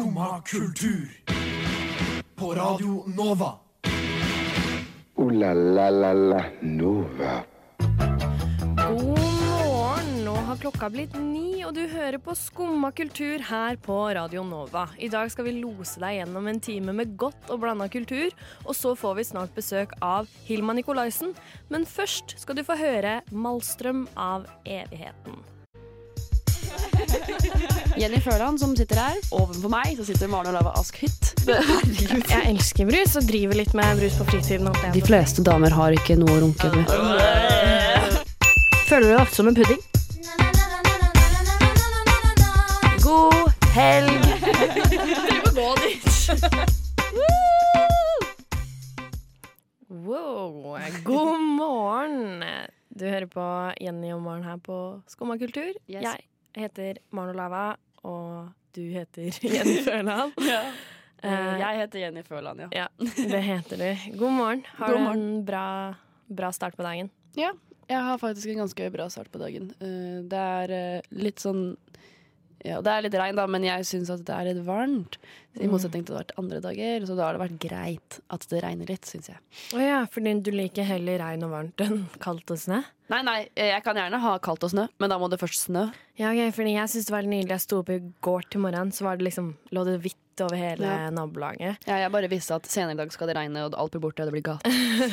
Skumma kultur. På Radio Nova. O-la-la-la-la-Nova. God morgen! Nå har klokka blitt ni, og du hører på Skumma kultur her på Radio Nova. I dag skal vi lose deg gjennom en time med godt og blanda kultur, og så får vi snart besøk av Hilma Nikolaisen. Men først skal du få høre Malstrøm av evigheten. Jenny Førland som sitter her. Ovenfor meg så sitter Maren Olava Askhytt. Herregud. Jeg elsker brus og driver litt med brus på fritiden. De fleste damer har ikke noe å runke med. Føler du deg som en pudding? God helg! Du må gå dit. Wow. God morgen. Du hører på Jenny og Maren her på Skumma kultur. Yes. Jeg heter Maren Olava, og du heter Jenny Føland. Eh, Jeg heter Jenny Førland, ja. Ja, det heter du. God morgen. Har God du en bra, bra start på dagen? ja. Jeg har faktisk en ganske bra start på dagen. Eh, Det er eh, litt sånn ja, Det er litt regn, da, men jeg syns at det er litt varmt. I motsetning til det har vært andre dager, så da har det vært greit at det regner litt, syns jeg. Å ja, fordi du liker heller regn og varmt enn kaldt og snø? Nei, nei, eh, jeg kan gjerne ha kaldt og snø, men da må det først snø. Ja, ok, fordi jeg synes det var nydelig. Jeg sto opp i går til morgenen, så var det liksom, lå det hvitt over hele Ja. nabolaget. Ja, jeg bare visste at senere i dag skal det regne, og alt blir borte, og det blir galt.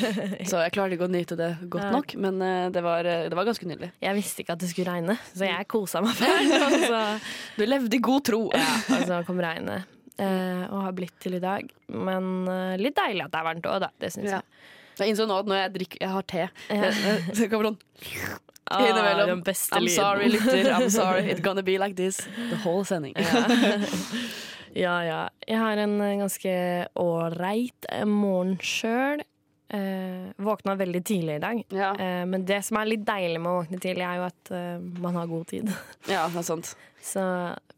Så jeg klarte ikke å nyte det godt Ja. nok, men eh, det var, eh, det var ganske nydelig. Jeg visste ikke at det skulle regne, så jeg kosa meg fælt. Og Du levde i god tro. ja, og så kom regnet. Eh, og har blitt til i dag. Men litt deilig at det er varmt òg, da. Det syns Ja. jeg. Jeg innså nå at når jeg drikker Jeg har te. Ja. Det, det kommer sånn Ah, innimellom. I'm lyden. sorry, lytter. I'm sorry. It's gonna be like this the whole sending. Ja, ja. ja. Jeg har en eh, ganske ålreit eh, morgen sjøl. Eh, våkna veldig tidlig i dag. Ja, Eh, men det som er litt deilig med å våkne tidlig, er jo at eh, man har god tid. ja, det er sant. Så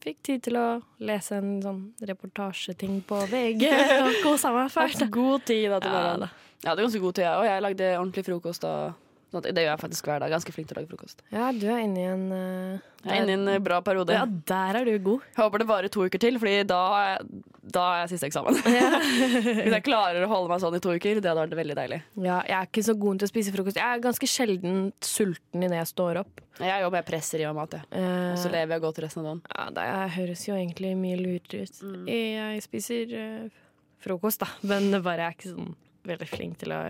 fikk tid til å lese en sånn reportasjeting på VG og kosa meg fælt. God tid da til Ja, morgenen. ja, det er ganske god tid, jeg òg. Jeg lagde ordentlig frokost. da at- Det gjør jeg faktisk hver dag. Ganske flink til å lage frokost. Ja, du er inne i en uh, Jeg er inne i en eh, bra periode. Ja, der er du god. Jeg håper det varer to uker til, Fordi da, da er jeg siste eksamen. Hvis jeg klarer å holde meg sånn i to uker, det hadde vært veldig deilig. Ja, jeg er ikke så god til å spise frokost. Jeg er ganske sjelden sulten idet jeg står opp. Jeg jobber, jeg presser i meg mat, jeg. Uh, Og så lever jeg godt resten av dagen. ja, det høres jo egentlig mye lurere ut. Mm. Jeg spiser uh, frokost, da, men det bare er ikke sånn veldig flink til å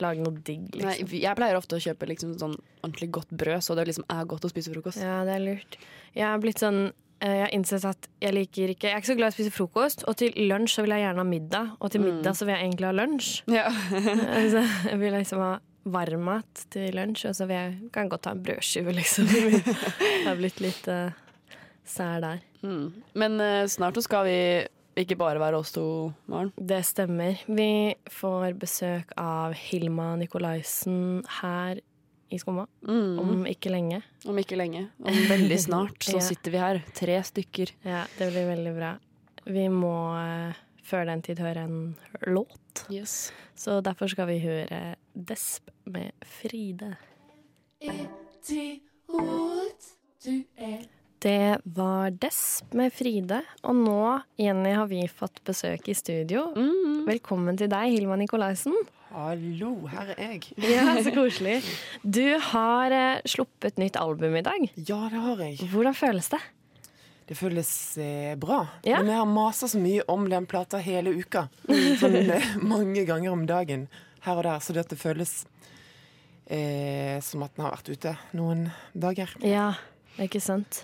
lage noe digg, Nei, liksom. jeg pleier ofte å kjøpe liksom sånn ordentlig godt brød, så det liksom er godt å spise frokost. Ja, det er lurt. Jeg er blitt sånn eh, jeg har innsett at jeg liker ikke Jeg er ikke så glad i å spise frokost, og til lunsj så vil jeg gjerne ha middag. Og til middag så vil jeg egentlig ha lunsj. Ja. altså, jeg vil liksom ha varmmat til lunsj, og så vil jeg kan godt ha en brødskive, liksom. Jeg har blitt litt uh, sær der. Mm. Men uh, snart så skal vi ikke bare være oss to, Maren. Det stemmer. Vi får besøk av Hilma Nikolaisen her i Skumma Mm. Om, ikke lenge. Om ikke lenge. Om veldig snart så Ja. sitter vi her, tre stykker. Ja, det blir veldig bra. Vi må eh, før den tid høre en låt, Yes. så derfor skal vi høre Desp med Fride. Det var Desp med Fride, og nå, Jenny, har vi fått besøk i studio. Mm. Velkommen til deg, Hilma Nikolaisen. Hallo, her er jeg. Ja, så koselig. Du har eh, sluppet nytt album i dag. Ja, det har jeg. Hvordan føles det? Det føles eh, bra. Ja. Men jeg har masa så mye om den plata hele uka. Sånn eh, mange ganger om dagen her og der. Så det at det føles eh, som at den har vært ute noen dager. Ja, ikke sant?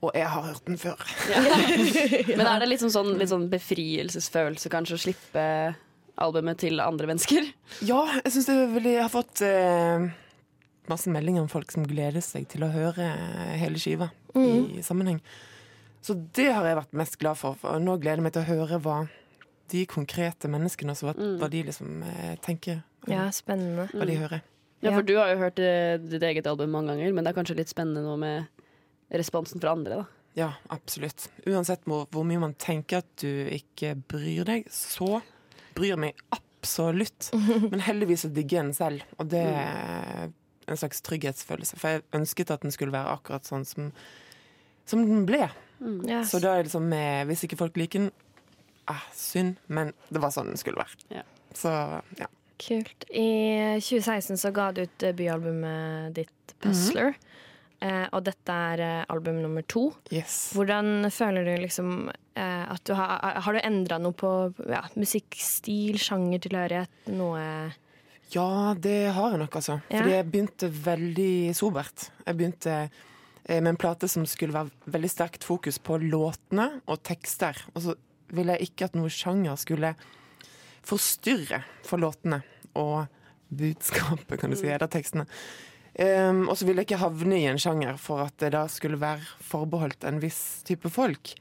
Og jeg har hørt den før. Men er det litt sånn, sånn, litt sånn befrielsesfølelse kanskje å slippe albumet til andre mennesker? Ja, jeg syns det er veldig Jeg har fått eh, masse meldinger om folk som gleder seg til å høre hele skiva i sammenheng. Så det har jeg vært mest glad for. for nå gleder jeg meg til å høre hva de konkrete menneskene også, hva, hva de liksom eh, tenker. Ja, spennende. Hva de hører. Ja, Ja. for du har jo hørt eh, ditt eget album mange ganger, men det er kanskje litt spennende nå med responsen fra andre, da. Ja, absolutt. Uansett hvor, mye man tenker at du ikke bryr deg, så bryr meg absolutt. Men heldigvis så digger jeg den selv, og det er en slags trygghetsfølelse. For jeg ønsket at den skulle være akkurat sånn som, som den ble. Ja. Så da er det liksom eh, Hvis ikke folk liker den, ah, synd, men det var sånn den skulle være. Ja. Så ja. Kult. I 2016 så ga du ut debutalbumet ditt, 'Puzzler'. eh, og dette er eh, album nummer to. Yes. Hvordan føler du liksom eh, at du har Har du endra noe på ja, musikkstil, sjangertilhørighet, noe Ja, det har jeg nok, altså. Ja. Fordi jeg begynte veldig sobert. Jeg begynte eh, med en plate som skulle være veldig sterkt fokus på låtene og tekster. Og så ville jeg ikke at noe sjanger skulle forstyrre for låtene og budskapet, kan du si, eller tekstene. Um, og så ville jeg ikke havne i en sjanger for at det da skulle være forbeholdt en viss type folk.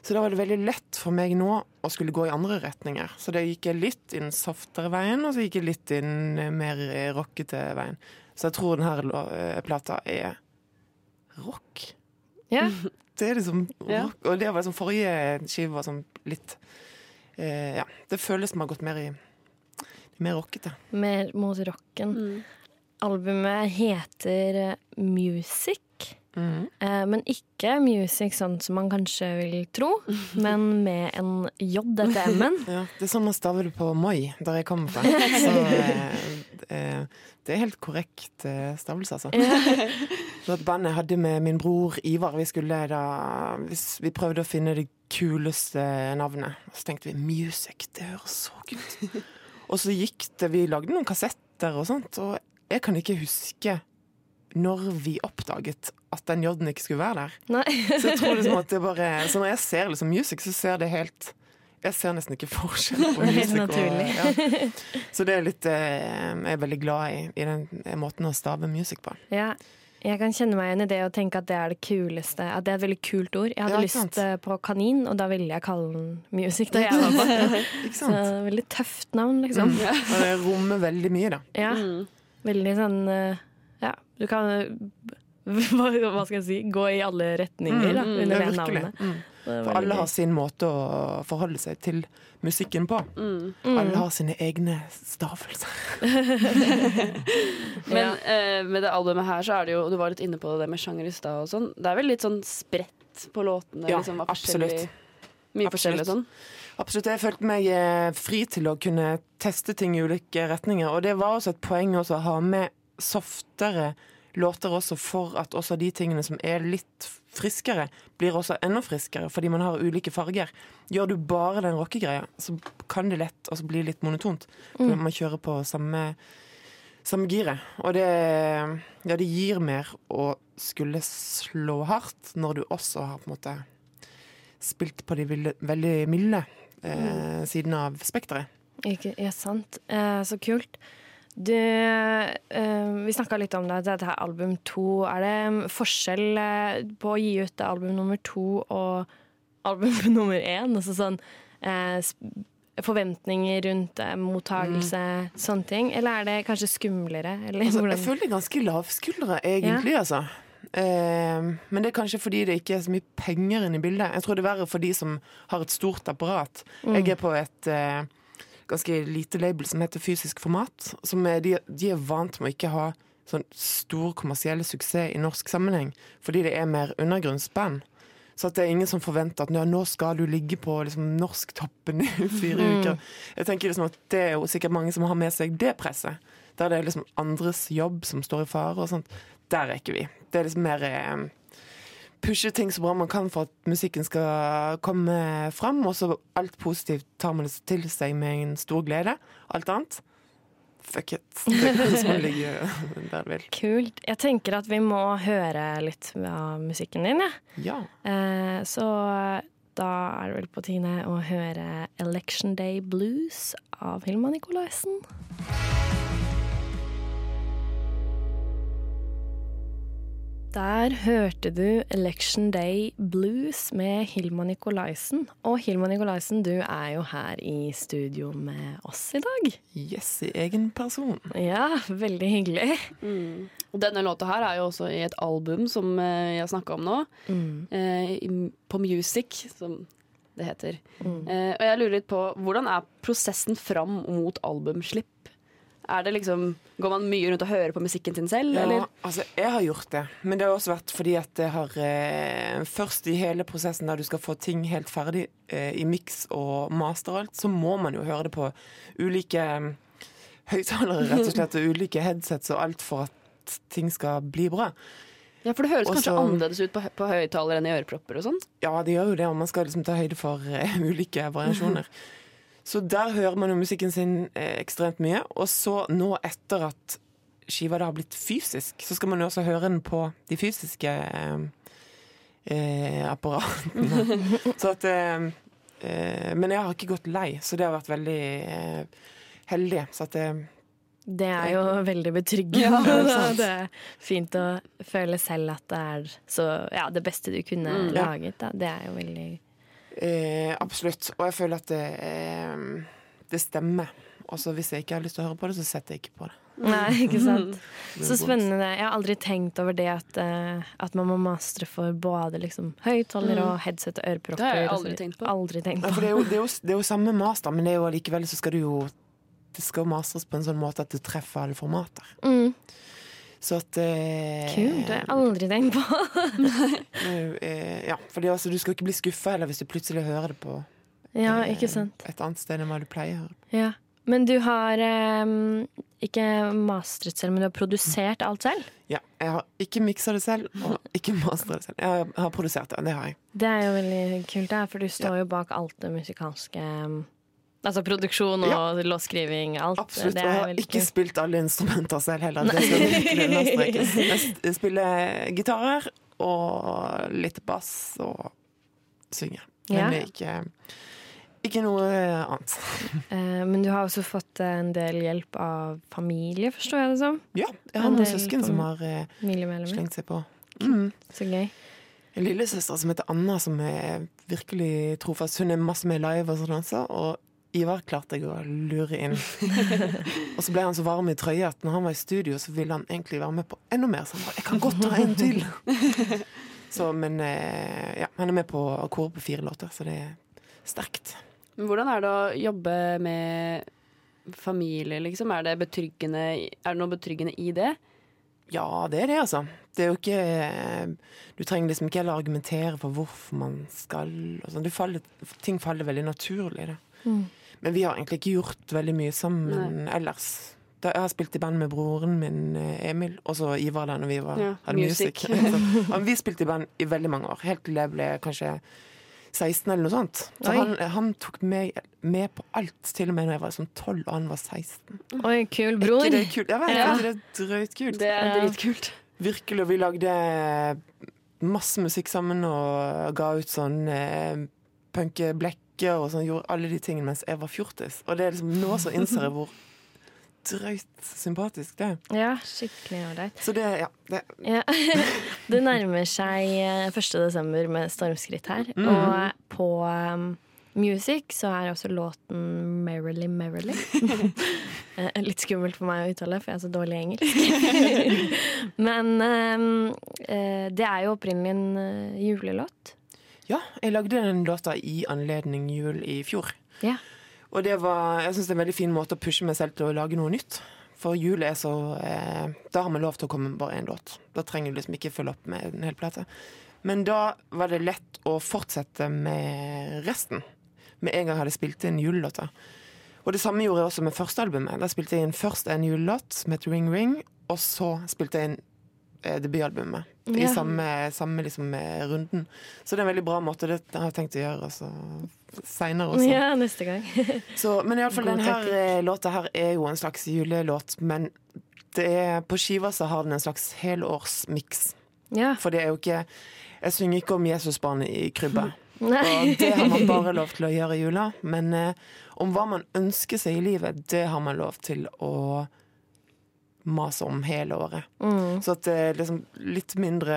Så da var det veldig lett for meg nå å skulle gå i andre retninger. Så det gikk jeg litt i den softere veien, og så gikk jeg litt i den eh, mer eh, rockete veien. Så jeg tror denne eh, plata er rock. Ja. Det er liksom Ja. rock. Og det var liksom forrige skive var sånn litt eh, Ja, det føles som har gått mer i mer rockete. Mer mot rocken. Albumet heter eh, Music. Mm. men ikke music sånn som man kanskje vil tro, men med en J etter M-en. Ja, det er sånn man staver det på Moi, der jeg kommer fra. Så eh, eh, det er helt korrekt eh, stavelse, altså. Så et band jeg hadde med min bror Ivar, vi skulle da Vi prøvde å finne det kuleste navnet. Så tenkte vi music, det høres så kult ut. Og så gikk det Vi lagde noen kassetter og sånt, og jeg kan ikke huske når vi oppdaget at den J-en ikke skulle være der. Nei. Så jeg tror liksom at det bare Så når jeg ser liksom music, så ser det helt Jeg ser nesten ikke forskjell på music naturlig. og ja. Så det er litt eh, Jeg er veldig glad i, i den måten å stave music på. Ja. Jeg kan kjenne meg igjen i det og tenke at det er det kuleste. At det er et veldig kult ord. Jeg hadde Ja, lyst eh, på kanin, og da ville jeg kalle den music. Da jeg var. Ikke Så veldig tøft navn, liksom. Og det rommer veldig mye, da. Ja. Veldig sånn eh, Ja, du kan hva, skal jeg si? Gå i alle retninger da, Ja, under det virkelig. navnet. Mm. For alle har sin måte å forholde seg til musikken på. Mm. Alle har sine egne stavelser. Men Ja. eh, med det albumet her så er det jo Du var litt inne på det med sjanger i stad og sånn. Det er vel litt sånn spredt på låtene? Ja, liksom, absolutt. Mye Absolutt. forskjellig og sånn. Absolutt. Jeg følte meg eh, fri til å kunne teste ting i ulike retninger. Og det var også et poeng også å ha med softere låter også, for at også de tingene som er litt friskere, blir også enda friskere, fordi man har ulike farger. Gjør du bare den rockegreia, så kan det lett også bli litt monotont. For man kjører på samme, samme giret. Og det, ja, det gir mer å skulle slå hardt når du også har på en måte spilt på de veldig milde eh, siden av spekteret. Ikke, ja, sant. Eh, så kult. Du, eh, vi snakka litt om det, dette her album to. Er det mm, forskjell eh, på å gi ut album nummer to og album nummer én? Altså sånn eh, Forventninger rundt eh, mottagelse, sånne ting? Eller er det kanskje skumlere? Eller Altså, jeg føler det er ganske lavskuldre, egentlig, altså. Eh, men det er kanskje fordi det ikke er så mye penger inne i bildet. Jeg tror det er verre for de som har et stort apparat. Jeg er på et eh, ganske lite label som heter Fysisk Format. Som er, de, de er vant med å ikke ha sånn stor kommersiell suksess i norsk sammenheng, fordi det er mer undergrunnsband. Så det er ingen som forventer at «Nå, skal du ligge på liksom, norsktoppen i fire uker. Jeg tenker liksom at Det er jo sikkert mange som har med seg det presset. Der det er liksom andres jobb som står i fare og sånt. Der er ikke vi. Det er liksom mer eh, pushe ting så bra man kan for at musikken skal komme fram, og så alt positivt tar man det til seg med en stor glede. Alt annet fuck it. Det kan liksom ligge der vil. Kult. Jeg tenker at vi må høre litt av musikken din, jeg. Ja. Eh, så da er det vel på tide å høre 'Election Day Blues' av Hilma Nikolaisen. Der hørte du 'Election Day Blues' med Hilma Nikolaisen. Og Hilma Nikolaisen, du er jo her i studio med oss i dag. Yes, i egen person. Ja, veldig hyggelig. Og denne låta her er jo også i et album som eh, jeg snakka om nå. Eh, på Music, som det heter. Eh, og jeg lurer litt på hvordan er prosessen fram mot albumslipp? Er det liksom, Går man mye rundt og hører på musikken sin selv, Ja, eller? altså, jeg har gjort det. Men det har også vært fordi at det har eh, Først i hele prosessen der du skal få ting helt ferdig eh, i miks og master og alt, så må man jo høre det på ulike eh, høyttalere, rett og slett, og ulike headsets og alt for at ting skal bli bra. Ja, For det høres Også, kanskje annerledes ut på, på høyttaler enn i ørepropper og sånn? Ja, det gjør jo det, og man skal liksom ta høyde for uh, ulike variasjoner. Så der hører man jo musikken sin eh, ekstremt mye. Og så nå etter at skiva da har blitt fysisk, så skal man jo også høre den på de fysiske eh, eh, apparatene. så at eh, eh, Men jeg har ikke gått lei, så det har vært veldig eh, heldig. Så at eh, Det er jo veldig betryggende. Ja, det er det er fint å føle selv at det er så, ja, det beste du kunne Mm. Ja. laget. Da. Det er jo veldig eh, Absolutt. Og jeg føler at det, eh, det stemmer. Og hvis jeg ikke har lyst til å høre på det, så setter jeg ikke på det. Nei, ikke sant. Er Så spennende. Jeg har aldri tenkt over det at, eh, at man må mastre for både liksom, høyttaler og headset og ørepropper. Det har jeg aldri tenkt på. Aldri tenkt Ja, på. for det er, jo, det, er jo, det er jo samme master, men det er jo allikevel så skal du jo Det skal jo mastres på en sånn måte at du treffer alle formater. Mm, Så at eh, kult. Det har jeg aldri tenkt på. eh, Ja, for er altså, du skal ikke bli skuffa heller hvis du plutselig hører det på Ja, eh, ikke sant. et annet sted enn hva du pleier. Ja. Men du har eh, ikke mastret selv, men du har produsert alt selv? Ja, jeg har ikke miksa det selv, og ikke mastra det selv. Jeg har, har produsert det, det har jeg. Det er jo veldig kult, det, for du står jo bak alt det musikalske um, Altså produksjon og låtskriving, alt. Absolutt. Det Og jeg har veldig ikke spilt alle instrumenter selv heller. Det skal virkelig understrekes. Jeg spiller gitarer og litt bass og synger. Men Ja. ikke, ikke noe annet. Eh, men du har også fått en del hjelp av familie, forstår jeg det som? Ja, jeg har En noen søsken som har eh, slengt seg på. Mm. Så gøy. En lillesøster som heter Anna, som er virkelig trofast. Hun er masse med live og sånn også. Og Ivar klarte jeg å lure inn. og så ble han så varm i trøya at når han var i studio, så ville han egentlig være med på enda mer. Så han bare 'Jeg kan godt ta en til'. så, men eh, ja, han er med på å kore på fire låter, så det er sterkt. Men hvordan er det å jobbe med familie, liksom? Er det, er det noe betryggende i det? Ja, det er det, altså. Det er jo ikke eh, Du trenger liksom ikke heller argumentere for hvorfor man skal sånn. Faller, Ting faller veldig naturlig, det. Mm. Men vi har egentlig ikke gjort veldig mye sammen ellers. Da, jeg har spilt i band med broren min, eh, Emil, og så Ivar da når vi var, Ja, hadde music. music. Vi spilte i band i veldig mange år, helt til jeg ble kanskje 16 eller noe sånt. Så han, han tok meg med på alt, til og med når jeg var sånn 12 og han var 16. Oi, kul bror. Ikke det kult? Jeg vet, Ja. ikke det er drøytkult. Det er dritkult. Virkelig, og vi lagde masse musikk sammen og ga ut sånn eh, punkeblekker og sånn, gjorde alle de tingene mens jeg var fjortis. Og det er liksom nå så innser jeg hvor drøyt sympatisk det. Ja, skikkelig ålreit. Så det, ja. Det, Ja. Det nærmer seg eh, 1. desember med stormskritt her. Mm. Og på um, Music så er også låten 'Merrily Merrily'. Eh, Litt skummelt for meg å uttale, for jeg er så dårlig i engelsk. Men um, eh, det er jo opprinnelig en eh, julelåt. ja, jeg lagde den låta i anledning jul i fjor. Ja. Og det var, jeg syns det er en veldig fin måte å pushe meg selv til å lage noe nytt. For jul er så eh, Da har vi lov til å komme med bare én låt. Da trenger du liksom ikke følge opp med en hel plate. Men da var det lett å fortsette med resten. Med en gang jeg hadde spilt inn julelåter. Og det samme gjorde jeg også med første albumet. Da spilte jeg inn først en julelåt som het Ring Ring, og så spilte jeg inn eh, debutalbumet. I Ja. samme, samme liksom, eh, runden. Så det er en veldig bra måte. Det har jeg tenkt å gjøre altså, seinere også. Ja, neste gang. Så, men iallfall denne eh, låta her er jo en slags julelåt, men det er, på skiva så har den en slags helårsmiks. Ja. For det er jo ikke Jeg synger ikke om Jesusbarnet i krybba. Og det har man bare lov til å gjøre i jula. Men eh, om hva man ønsker seg i livet, det har man lov til å mase om hele året. Mm. Så at er liksom litt mindre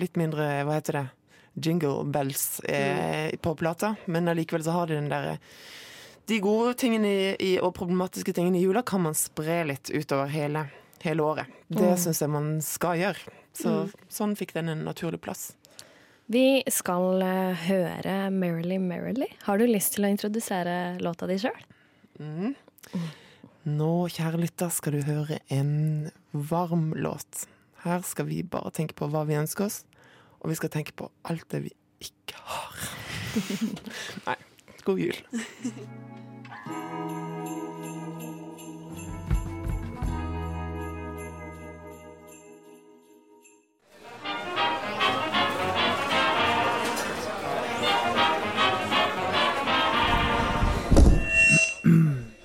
Litt mindre, hva heter det, jingle bells eh, på plata, men allikevel så har de den derre De gode tingene i, og problematiske tingene i jula kan man spre litt utover hele, hele året. Det Mm. syns jeg man skal gjøre. Så, Sånn fikk den en naturlig plass. Vi skal eh, høre 'Merrily Merrily'. Har du lyst til å introdusere låta di sjøl? Mm. Nå, kjære lytter, skal du høre en varm låt. Her skal vi bare tenke på hva vi ønsker oss, og vi skal tenke på alt det vi ikke har. Nei, god jul.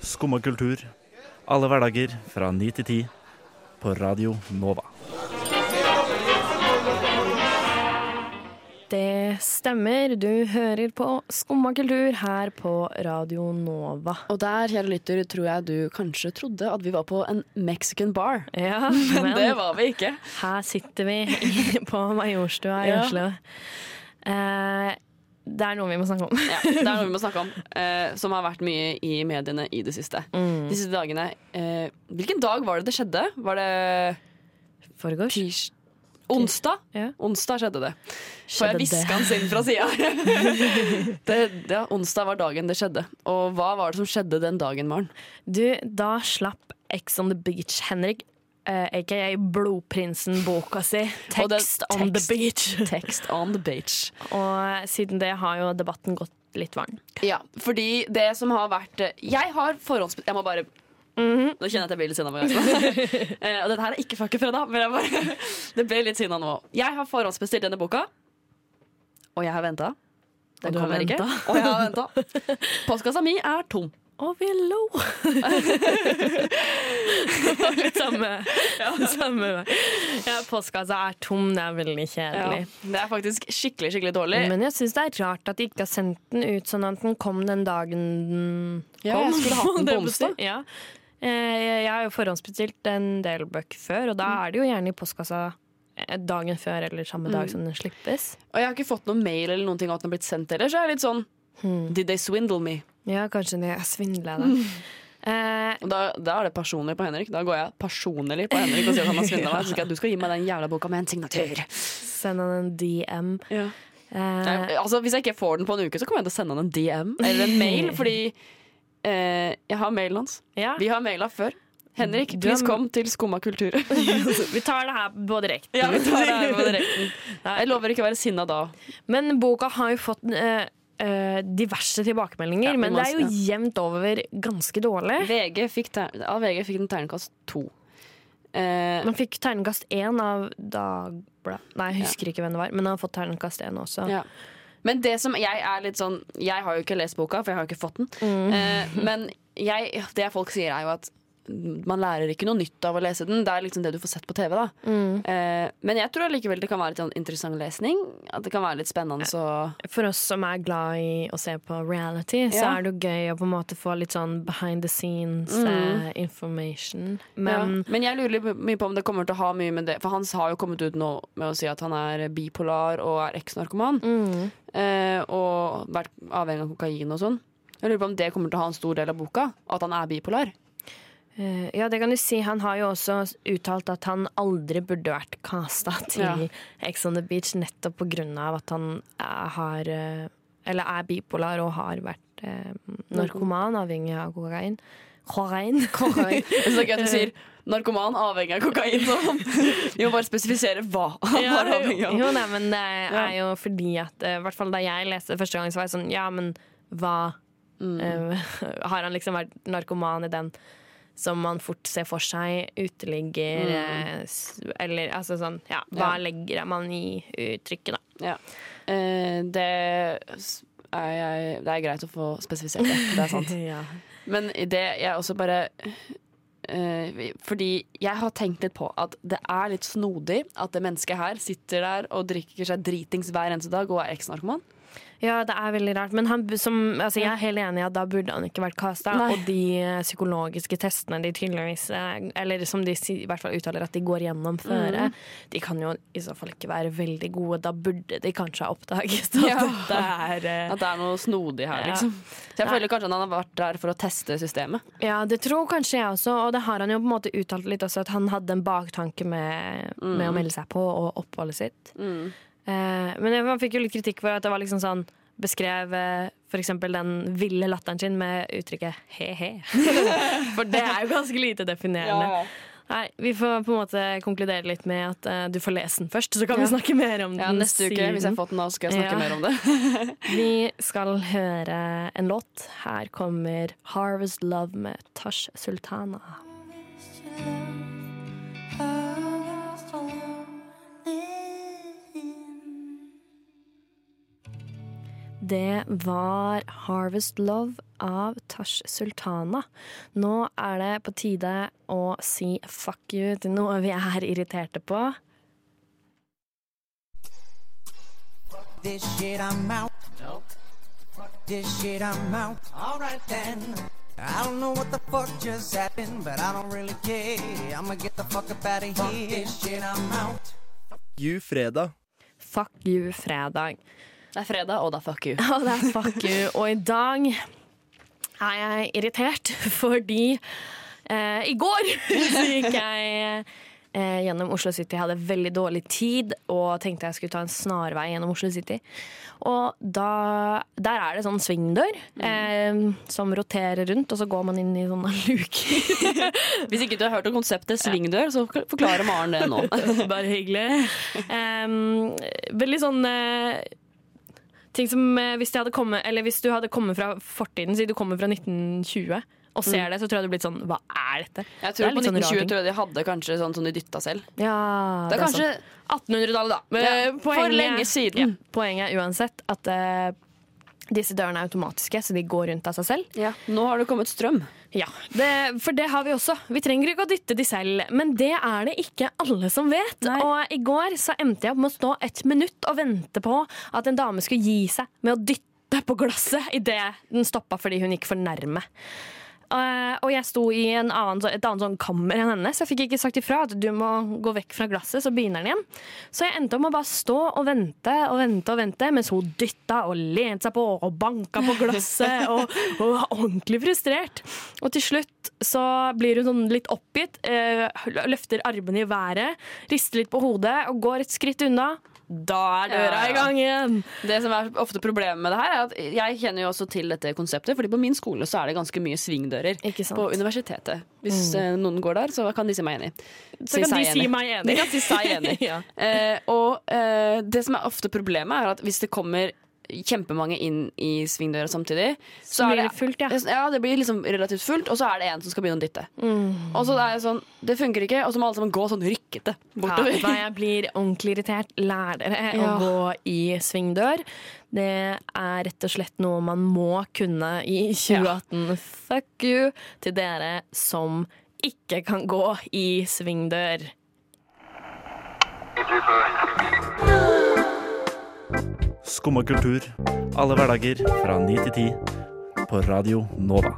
Skumma kultur. Alle hverdager fra ni til ti på Radio Nova. Det stemmer. Du hører på Skumma kultur her på Radio Nova. Og der, kjære lytter, tror jeg du kanskje trodde at vi var på en Mexican bar. Ja, Men det var vi ikke. Her sitter vi på Majorstua i Ja. Oslo. Eh, det er noe vi må snakke om. Ja, det er noe vi må snakke om, eh, som har vært mye i mediene i det siste. Mm. De siste dagene. Eh, hvilken dag var det det skjedde? Var det Foregårs. tirs... Onsdag? Ja. Onsdag skjedde det. For jeg hviska hans inn fra sida. Det- ja, onsdag var dagen det skjedde. Og hva var det som skjedde den dagen, Maren? Du, da slapp Ex on the Beach Henrik, eh, aka Blodprinsen, boka si. Text det- Text on the beach. Text on the beach. Og siden det har jo debatten gått litt varm. Ja, fordi det som har vært eh, Jeg har forhåndsbestilt Jeg må bare Nå kjenner jeg at jeg blir litt sinna. uh, og dette her er ikke fuck fredag, men jeg bare, det ble litt sinna nå. Jeg har forhåndsbestilt denne boka, og jeg har venta. Den kommer ikke. Og jeg har venta. Postkassa mi er tom. Og vi lo! litt samme. samme. Ja, postkassa er tom, det er veldig Ja. kjedelig. Det er faktisk skikkelig skikkelig dårlig. Men jeg syns det er rart at de ikke har sendt den ut sånn at den kom den dagen den Ja, kom. jeg skulle hatt den på onsdag. Ja. Eh, Jeg har jo forhåndsbestilt en del bøker før, og da Mm. er det jo gjerne i postkassa eh, dagen før eller samme dag som den slippes. Og jeg har ikke fått noen mail eller noen ting at den har blitt sendt heller, så jeg er litt sånn Did they swindle me? Ja, kanskje det er svindler, da. Mm. Eh, da, da er det personlig på Henrik. Da går jeg personlig på Henrik og sier at han har svindla meg. Så skal jeg, du skal gi meg den jævla boka med en signatur. send han en DM. Ja. Uh, Nei, altså, hvis jeg ikke får den på en uke, så kommer jeg til å sende han en DM eller en mail, fordi uh, jeg har mailen hans. ja. Vi har maila før. Henrik, Du har- please kom til Skumma kultur. Vi tar det her på direkten. ja, vi tar det her på direkten. Jeg lover ikke å være sinna da. Men boka har jo fått diverse tilbakemeldinger, Ja, men det er jo jevnt over ganske dårlig. VG fikk av VG fikk den terningkast to. Uh, Man fikk terningkast én av Dagbladet. Nei, jeg husker ikke hvem det var, men han har fått terningkast én også. Ja. Men det som jeg er litt sånn Jeg har jo ikke lest boka, for jeg har jo ikke fått den. Mm. Uh, men jeg, det folk sier, er jo at man lærer ikke noe nytt av å lese den. Det er liksom det du får sett på TV. da Mm. eh, Men jeg tror allikevel det kan være litt sånn interessant lesning. At det kan være litt spennende. Så For oss som er glad i å se på reality, så er det jo gøy å på en måte få litt sånn behind the scenes Mm. eh, information. men, ja. men jeg lurer mye på om det kommer til å ha mye med det For han har jo kommet ut nå med å si at han er bipolar og er eks-narkoman. mm, Eh, og vært avhengig av kokain og sånn. Jeg lurer på om det kommer til å ha en stor del av boka. At han er bipolar. Eh, Ja, det kan du si. Han har jo også uttalt at han aldri burde vært casta til Ja. Ex on the Beach nettopp på grunn av at han er, har eh, Eller er bipolar og har vært eh, narkoman, avhengig av kokain. Kokain. kokain. det er gøy at du sier narkoman avhengig av kokain. Sånn. Vi må bare spesifisere hva han var avhengig av. Jo, nei, men det er jo fordi at eh, I hvert fall da jeg leste det første gang, så var jeg sånn Ja, men hva Mm. uh, Har han liksom vært narkoman i den som man fort ser for seg, uteligger mm. Eller altså sånn Ja, hva. Ja. legger man i uttrykket, da? Ja. Eh, det, er jeg, det er greit å få spesifisert det. Det er sant. Ja. Men det jeg også bare eh, Fordi jeg har tenkt litt på at det er litt snodig at det mennesket her sitter der og drikker seg dritings hver eneste dag og er eks-narkoman. Ja, det er veldig rart. Men han, som, altså, jeg er helt enig i at da burde han ikke vært casta. Og de eh, psykologiske testene de tydeligvis eh, Eller som de i hvert fall uttaler at de går gjennom føre, Mm. de kan jo i så fall ikke være veldig gode. Da burde de kanskje ha oppdaget at Ja. dette er eh, At det er noe snodig her, liksom. Så jeg føler kanskje han har vært der for å teste systemet. Ja, det tror kanskje jeg også, og det har han jo på en måte uttalt litt også, at han hadde en baktanke med, med å melde seg på og oppholdet sitt. Mm. Eh, men man fikk jo litt kritikk for at det var liksom sånn Beskrev f.eks. for eksempel den ville latteren sin med uttrykket he-he. For det er jo ganske lite definerende. Nei, Vi får på en måte konkludere litt med at uh, du får lese den først, så kan vi snakke mer om den. Ja, neste uke, hvis jeg har fått den av, skal jeg snakke Ja. mer om det. Vi skal høre en låt. Her kommer 'Harvest Love' med Tash Sultana. Det var 'Harvest Love' av Tash Sultana. Nå er det på tide å si fuck you til noe vi er irriterte på. This shit, I'm out. This shit, I'm out. Alright then. I don't know what the fuck just happened, but I don't really care. I'ma get the fuck up out of here. This shit, I'm out. You fredag. Fuck you fredag. Det er fredag, og det er fuck you. Og det er fuck you. Og i dag er jeg irritert fordi eh, i går så gikk jeg eh, gjennom Oslo City. Jeg hadde veldig dårlig tid og tenkte jeg skulle ta en snarvei gjennom Oslo City. Og da, der er det sånn svingdør eh, som roterer rundt, og så går man inn i sånne luker. Hvis ikke du har hørt om konseptet svingdør, så forklarer Maren det nå. Bare hyggelig. Veldig sånn eh, Ting som eh, hvis, kommet, eller hvis du hadde kommet fra fortiden, si du kommer fra 1920 og ser det, så tror jeg du blitt sånn Hva er dette? Jeg tror det på 1920 sånn 1920 tror jeg de hadde kanskje sånn som de dytta selv. Ja, Det er kanskje sånn. 1800-tallet, da. Men Ja, poenget, for lenge siden. Ja, poenget er uansett at eh, disse dørene er automatiske, så de går rundt av seg selv. ja, Nå har det kommet strøm. Ja, det, for det har vi også. Vi trenger ikke å dytte de selv, men det er det ikke alle som vet. Nei. Og i går så endte jeg opp med å stå et minutt og vente på at en dame skulle gi seg med å dytte på glasset idet den stoppa fordi hun gikk for nærme. Eh, og jeg sto i en annen, et annet sånn kammer enn henne, så jeg fikk ikke sagt ifra at du må gå vekk fra glasset, så begynner den igjen. Så jeg endte med å bare stå og vente og vente og vente, mens hun dytta og lente seg på og banka på glasset og, og var ordentlig frustrert. Og til slutt så blir hun sånn litt oppgitt, uh, løfter armene i været, rister litt på hodet og går et skritt unna. Da er døra Ja. i gang igjen! Det som er ofte problemet med det her, er at jeg kjenner jo også til dette konseptet, fordi på min skole så er det ganske mye svingdører. På universitetet. Hvis mm. noen går der, så kan de si meg enig. Så kan de si meg enig. De kan si seg enig. Ja. Eh, og eh, det som er ofte problemet, er at hvis det kommer kjempemange inn i svingdøra samtidig, så, blir det, det fullt, ja. ja. det blir liksom relativt fullt, og så er det en som skal begynne å dytte. Mm. Og så er det sånn, det funker ikke, og så må alle sammen gå sånn rykkete bortover. Ja, jeg blir ordentlig irritert. Lær dere å gå i svingdør. Det er rett og slett noe man må kunne i 2018. Fuck you til dere som ikke kan gå i svingdør. Skumma kultur. Alle hverdager fra ni til ti. På Radio Nova.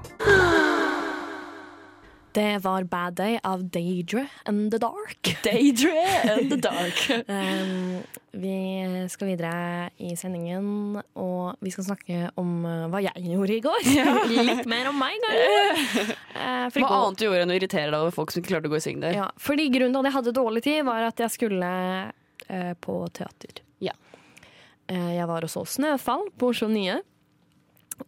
Det var Bad Day av Daedra and the Dark. Daydre and the dark. Um, vi skal videre i sendingen, og vi skal snakke om uh, hva jeg gjorde i går. Litt mer om meg, kanskje. Uh, Hva annet du gjorde enn å irritere deg over folk som ikke klarte å gå i svingdør? Ja, fordi grunnen til at jeg hadde dårlig tid, var at jeg skulle uh, på teater. Eh, jeg var og så Snøfall på Oslo Nye.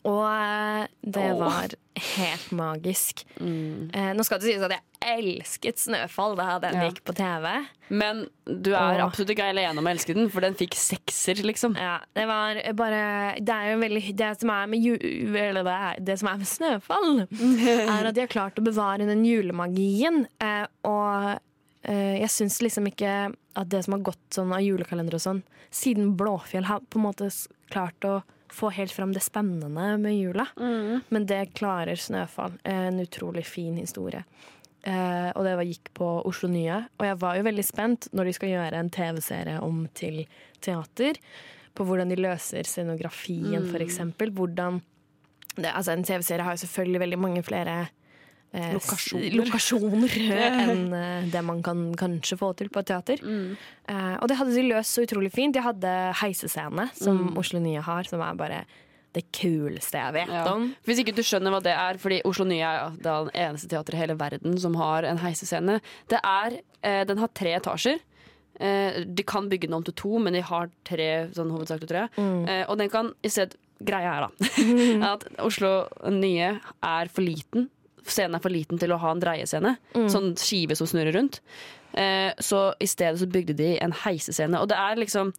Og eh, det var helt magisk. Mm. Eh, nå skal det sies at jeg elsket Snøfall da den Ja. gikk på TV. Men du er og... absolutt ikke alene om å elske den, for den fikk sekser, liksom. Ja, det var bare Det er jo veldig Det som er med, det, som er med Snøfall, er at de har klart å bevare den julemagien. Og jeg syns liksom ikke at det som har gått sånn av julekalender og sånn, siden Blåfjell har på en måte klart å få helt fram det spennende med jula. Men det klarer Snøfall. Eh, En utrolig fin historie. Eh, og det var, gikk på Oslo Nye. Og jeg var jo veldig spent når de skal gjøre en TV-serie om til teater. På hvordan de løser scenografien, for eksempel. Hvordan det, altså En TV-serie har jo selvfølgelig veldig mange flere eh, Lokasjoner. lokasjoner enn eh, det man kan kanskje få til på et teater. Eh, og det hadde de løst så utrolig fint. De hadde heisescene, som Oslo Nye har, som er bare det kuleste jeg vet Ja. om. Hvis ikke du skjønner hva det er, fordi Oslo Nye er ja, det er den eneste teatret i hele verden som har en heisescene. Det er, eh, den har tre etasjer. Eh, de kan bygge den om til to, men de har tre sånn hovedsakelig, jeg. Eh, og den kan i stedet greia er da at Oslo nye er for liten. Scenen er for liten til å ha en dreiescene. Sånn skive som snurrer rundt. Eh, så i stedet så bygde de en heisescene. Og det er liksom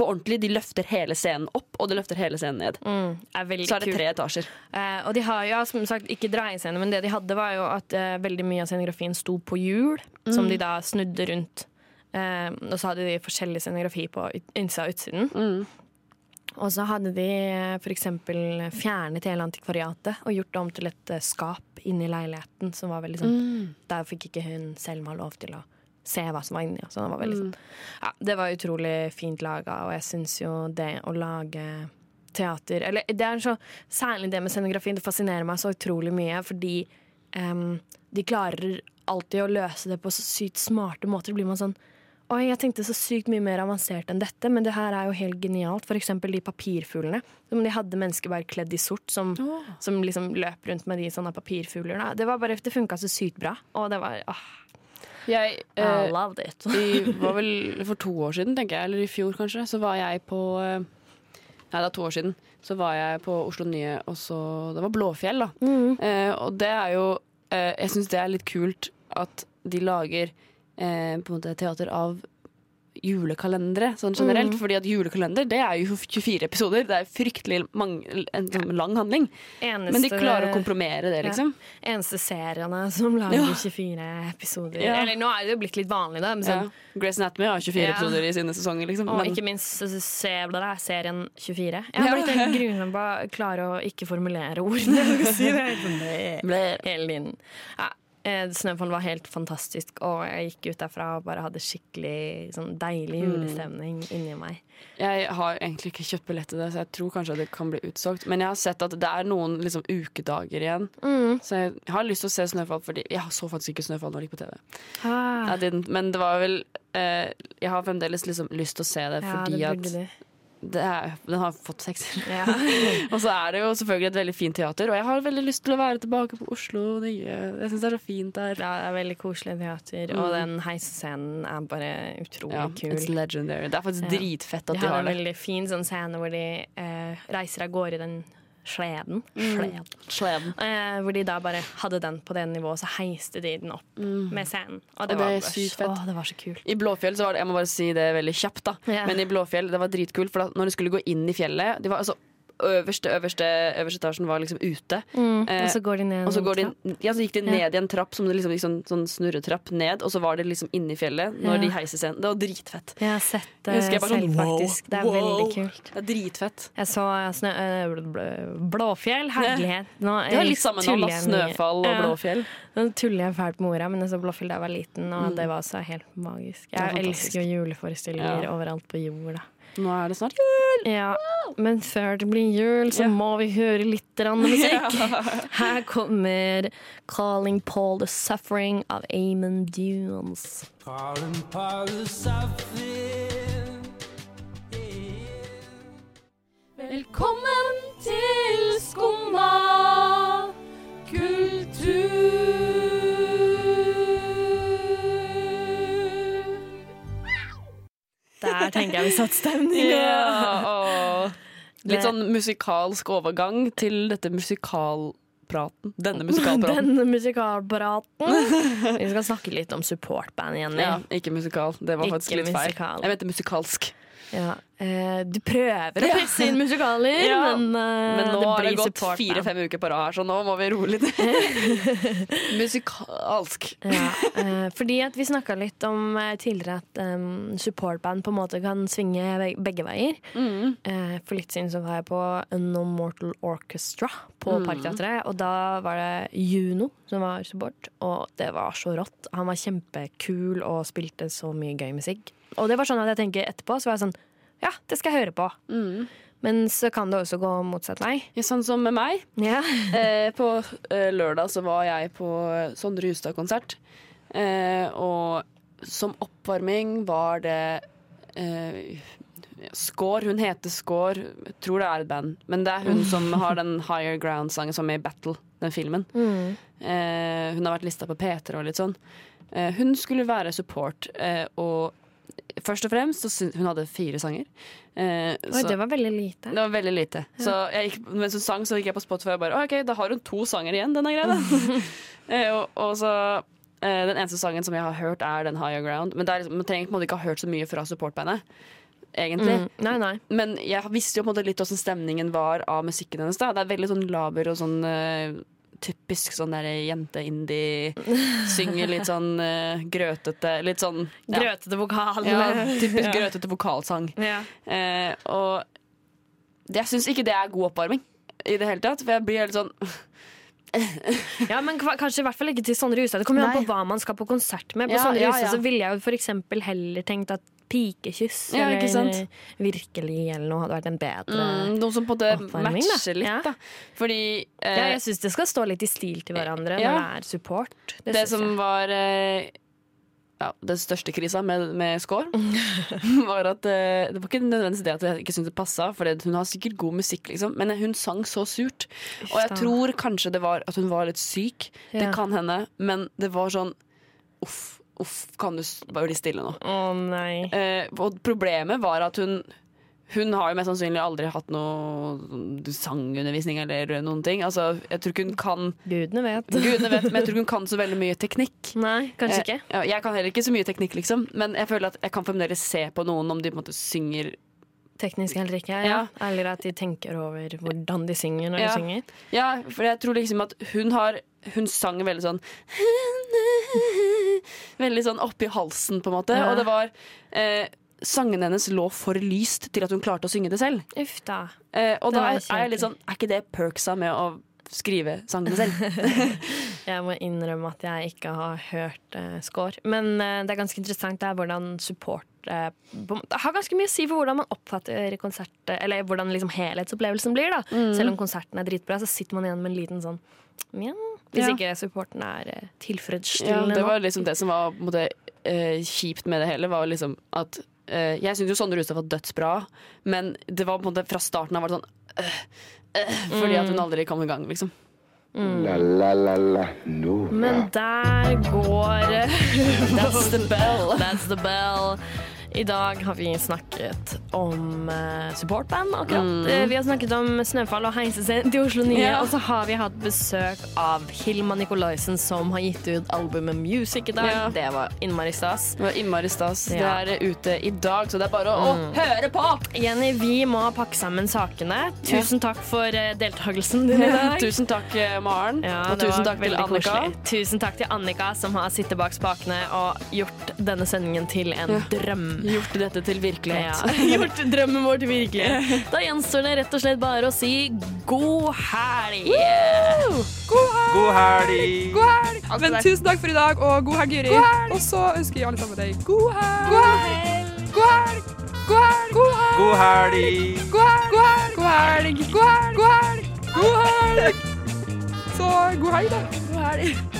på ordentlig. De løfter hele scenen opp, og de løfter hele scenen ned. Mm, er Så er det tre tre etasjer. Eh, og de har jo som sagt ikke dreiescene, men det de hadde var jo at eh, veldig mye av scenografien sto på hjul, som de da snudde rundt. Eh, og så hadde de forskjellig scenografi på innsida og utsiden. Og så hadde de f.eks. for eksempel fjernet hele antikvariatet og gjort det om til et eh, skap inni leiligheten. Som var veldig sånn Der fikk ikke hun Selma lov til å se hva som var inni. Så det var veldig sånn ja, Det var utrolig fint laga, og jeg syns jo det å lage teater Eller det er så Særlig det med scenografien. Det fascinerer meg så utrolig mye, fordi um, de klarer alltid å løse det på så sykt smarte måter. blir man sånn Oi, jeg tenkte så sykt mye mer avansert enn dette, men det her er jo helt genialt. For eksempel de papirfuglene. Som de hadde mennesker bare kledd i sort, som, som liksom løp rundt med de sånne papirfugler. Det var bare, det funka så sykt bra. Og det var åh, Jeg, I eh, loved it. i, var vel for to år siden, tenker jeg, eller i fjor kanskje, så var jeg på eh, Nei, det er to år siden. Så var jeg på Oslo Nye, og så Det var Blåfjell, da. Eh, og det er jo eh, Jeg syns det er litt kult at de lager eh, på en måte teater av julekalendere sånn generelt. Fordi at julekalender det er jo 24 episoder. Det er fryktelig mange, en sånn lang handling. Eneste, Men de klarer å komprimere det, liksom. Eneste seriene som lager Ja. 24 episoder. Ja. Eller nå er det jo blitt litt vanlig, da. Ja. sånn, Grace Anatomy har 24 Ja. episoder i sine sesonger, liksom. Og Men- ikke minst ser dere serien 24. Jeg har Ja. blitt helt grusom på å klare å ikke formulere ord. Si det sånn, hele tiden. Eh, Snøfall var helt fantastisk, og jeg gikk ut derfra og bare hadde skikkelig sånn deilig julestemning inni meg. Jeg har egentlig ikke kjøpt billett til det, så jeg tror kanskje det kan bli utsolgt. Men jeg har sett at det er noen liksom, ukedager igjen. Så jeg har lyst til å se Snøfall, fordi jeg så faktisk ikke Snøfall når det gikk på TV. Ah, men det var vel eh, Jeg har fremdeles liksom lyst til å se det, ja, fordi det at er, den har fått sekser. Ja. og så er det jo selvfølgelig et veldig fint teater, og jeg har veldig lyst til å være tilbake på Oslo. nye. Jeg syns det er så fint der. Ja, det er veldig koselig teater, og den heisescenen er bare utrolig Ja, kul. it's legendary. Det er faktisk Ja. dritfett at De de hadde har en veldig fin sånn scene hvor de eh, reiser av gårde i den sleden. Mm. Sleden. Sleden. Eh, hvor de da bare hadde den på det nivået, så heiste de den opp med scenen. Og det, Mm. Og det var, sykt fett. Å, det var så kult. I Blåfjell så var det, jeg må bare si det veldig kjapt da yeah. Men i Blåfjell, det var dritkult For da, når du skulle gå inn i fjellet De var altså øverste, øverste, øverste etasjen var liksom ute Mm, og så går de ned Og så, går de, ja, så gikk de Ja. ned i en trapp Som det liksom gikk sånn, sånn snurretrapp ned Og så var det liksom inne i fjellet Når Ja. de heiser scenen Det var dritfett Jeg har sett det jeg bare selv, sånn, wow, faktisk. Det er wow. veldig kult. Det er dritfett Jeg så snø, eh, bl- Blåfjell, herlighet. Nå Det var litt samme navn. Snøfall og Blåfjell Nå tuller jeg fælt med orda, men jeg så Blåfjell da jeg var liten, og det var så helt magisk. Mm. Jeg elsker jo juleforestillinger Ja. overalt på jorda. Nå er det snart jul Ja, men før det blir jul, så Ja. må vi høre litt musikk. Her kommer 'Calling Paul the Suffering' av Amon Dunes. Calling Paul the Suffering. Velkommen til Skumma kultur. Der tenker jeg vi satt stemninga. Ja, Litt sånn musikalsk overgang til dette musikalpraten. Denne musikalpraten. Denne musikalpraten. Vi skal snakke litt om supportband igjen. Ja, ikke musikal. Det var Ikke faktisk litt feil. Jeg mente musikalsk. Ja. Eh, du prøver å presse inn musikaler, Ja. men, uh, Men nå har det gått fire-fem uker på rad så nå må vi roe litt musikalsk. Ja, uh, fordi at vi snakka litt om tidligere at um, supportband på en måte kan svinge begge veier. Mm. For litt siden så var jeg på No Mortal Orchestra på Mm. Parkteatret, og da var det Juno som var support, og det var så rått. Han var kjempekul og spilte så mye gøy musikk. Og det var sånn at jeg tenker etterpå, så var jeg sånn Ja, det skal jeg høre på. Mm. Men så kan det også gå motsatt vei. Ja, Sånn som med meg. Ja. Eh, på eh, lørdag så var jeg på Sondre Hustad-konsert. Eh, og som oppvarming var det eh, Skår. Hun heter Skår. Jeg tror det er et band. Men det er hun som har den Higher Ground-sangen som er i Battle, den filmen. Mm. Eh, hun har vært lista på P3 og litt sånn. Eh, hun skulle være support, eh, og først og fremst så Hun hadde fire sanger. Eh, Oi, så- det var veldig lite. det var veldig lite. Så jeg gikk, mens hun sang, så gikk jeg på Spotify og bare OK, da har hun to sanger igjen, den er grei, da. Eh, og, og så eh, Den eneste sangen som jeg har hørt, er den Higher Ground. Men det er liksom, man trenger på en måte ikke ha hørt så mye fra supportbandet. Egentlig. Mm. Nei, nei. Men jeg visste jo på en måte litt hvordan stemningen var av musikken hennes. da Det er veldig sånn laber og sånn eh, typisk sånn der jente-indie. Synger litt sånn uh, grøtete Litt sånn ja. Grøtete vokal. Ja, typisk grøtete vokalsang. Ja. Uh, og jeg syns ikke det er god oppvarming i det hele tatt. For jeg blir helt sånn Ja, men kanskje i hvert fall ikke til Sondre ruser. Det kommer jo an på hva man skal på konsert med. På Ja, ja, Justad ja. så ville jeg jo eksempel heller tenkt at Pikekyss Ja, eller? Virkelig eller noe hadde vært en bedre mm, Noe som på en måte Oppvarming, matcher litt, Ja. da. Fordi eh, Ja, jeg syns det skal stå litt i stil til hverandre Ja. når det er support. Det, det som jeg. var eh, ja, den største krisa med, med score, var at eh, Det var ikke nødvendigvis det at jeg ikke syntes det passa, for hun har sikkert god musikk, liksom, men hun sang så surt. Og jeg tror kanskje det var at hun var litt syk. Det kan hende, men det var sånn Uff, uff, kan du bare bli stille nå? Å nei. Eh, og problemet var at hun hun har jo mest sannsynlig aldri hatt noe sangundervisning eller noen ting. Altså, jeg tror ikke hun kan Gudene vet. Gudene vet, men jeg tror ikke hun kan så veldig mye teknikk. Nei, kanskje ikke. Eh, ja, jeg kan heller ikke så mye teknikk, liksom, men jeg føler at jeg kan fremdeles se på noen om de på en måte synger Teknisk eller ikke. Ja. Ja. Eller at de tenker over hvordan de synger når Ja. de synger. Ja, for jeg tror liksom at hun har Hun sang veldig sånn Veldig sånn oppi halsen, på en måte. Ja. Og det var eh, Sangene hennes lå for lyst til at hun klarte å synge det selv. Uff da. Eh, og Det da er jeg litt sånn Er ikke det perksa med å skrive sangene selv? Jeg må innrømme at jeg ikke har hørt uh, score. Men uh, det er ganske interessant det er hvordan support eh, Det har ganske mye å si for hvordan man oppfatter konsert Eller hvordan liksom helhetsopplevelsen blir. da Selv om konserten er dritbra, så sitter man igjen med en liten sånn ja, Hvis Ja. ikke supporten er tilfredsstillende. Ja, det var liksom det som var måte, eh, kjipt med det hele, var liksom at eh, Jeg syns jo Sondre Rustad var dødsbra, men det var på en måte fra starten av var det sånn øh, øh, Fordi at hun aldri kom i gang, liksom. La la la la. Men der går That's the bell. That's the bell. I dag har vi snakket om eh, supportband, akkurat. Mm. vi har snakket om Snøfall og Heisescenen til Oslo Nye. Mm. Ja. Og så har vi hatt besøk av Hilma Nikolaisen, som har gitt ut albumet Music i dag. Ja. Det var innmari stas. Det var innmari stas. Ja. Det er ute i dag, så det er bare å høre på! Jenny, vi må pakke sammen sakene. Tusen takk for uh, deltakelsen din i dag. Tusen takk, eh, Maren. Og tusen takk til Annika. koselig. Tusen takk til Annika, som har sittet bak spakene og gjort denne sendingen til en drøm. Gjort dette til virkelighet. Ja. Gjort drømmen vår til virkelighet. Da gjenstår det rett og slett bare å si god helg! God helg! God helg! God helg. Men tusen takk for i dag, og god helg, Juri. Og så ønsker jeg alle sammen deg god helg! God helg! God helg! God helg! God helg! God helg! God helg! God helg! Så god helg, da. God helg.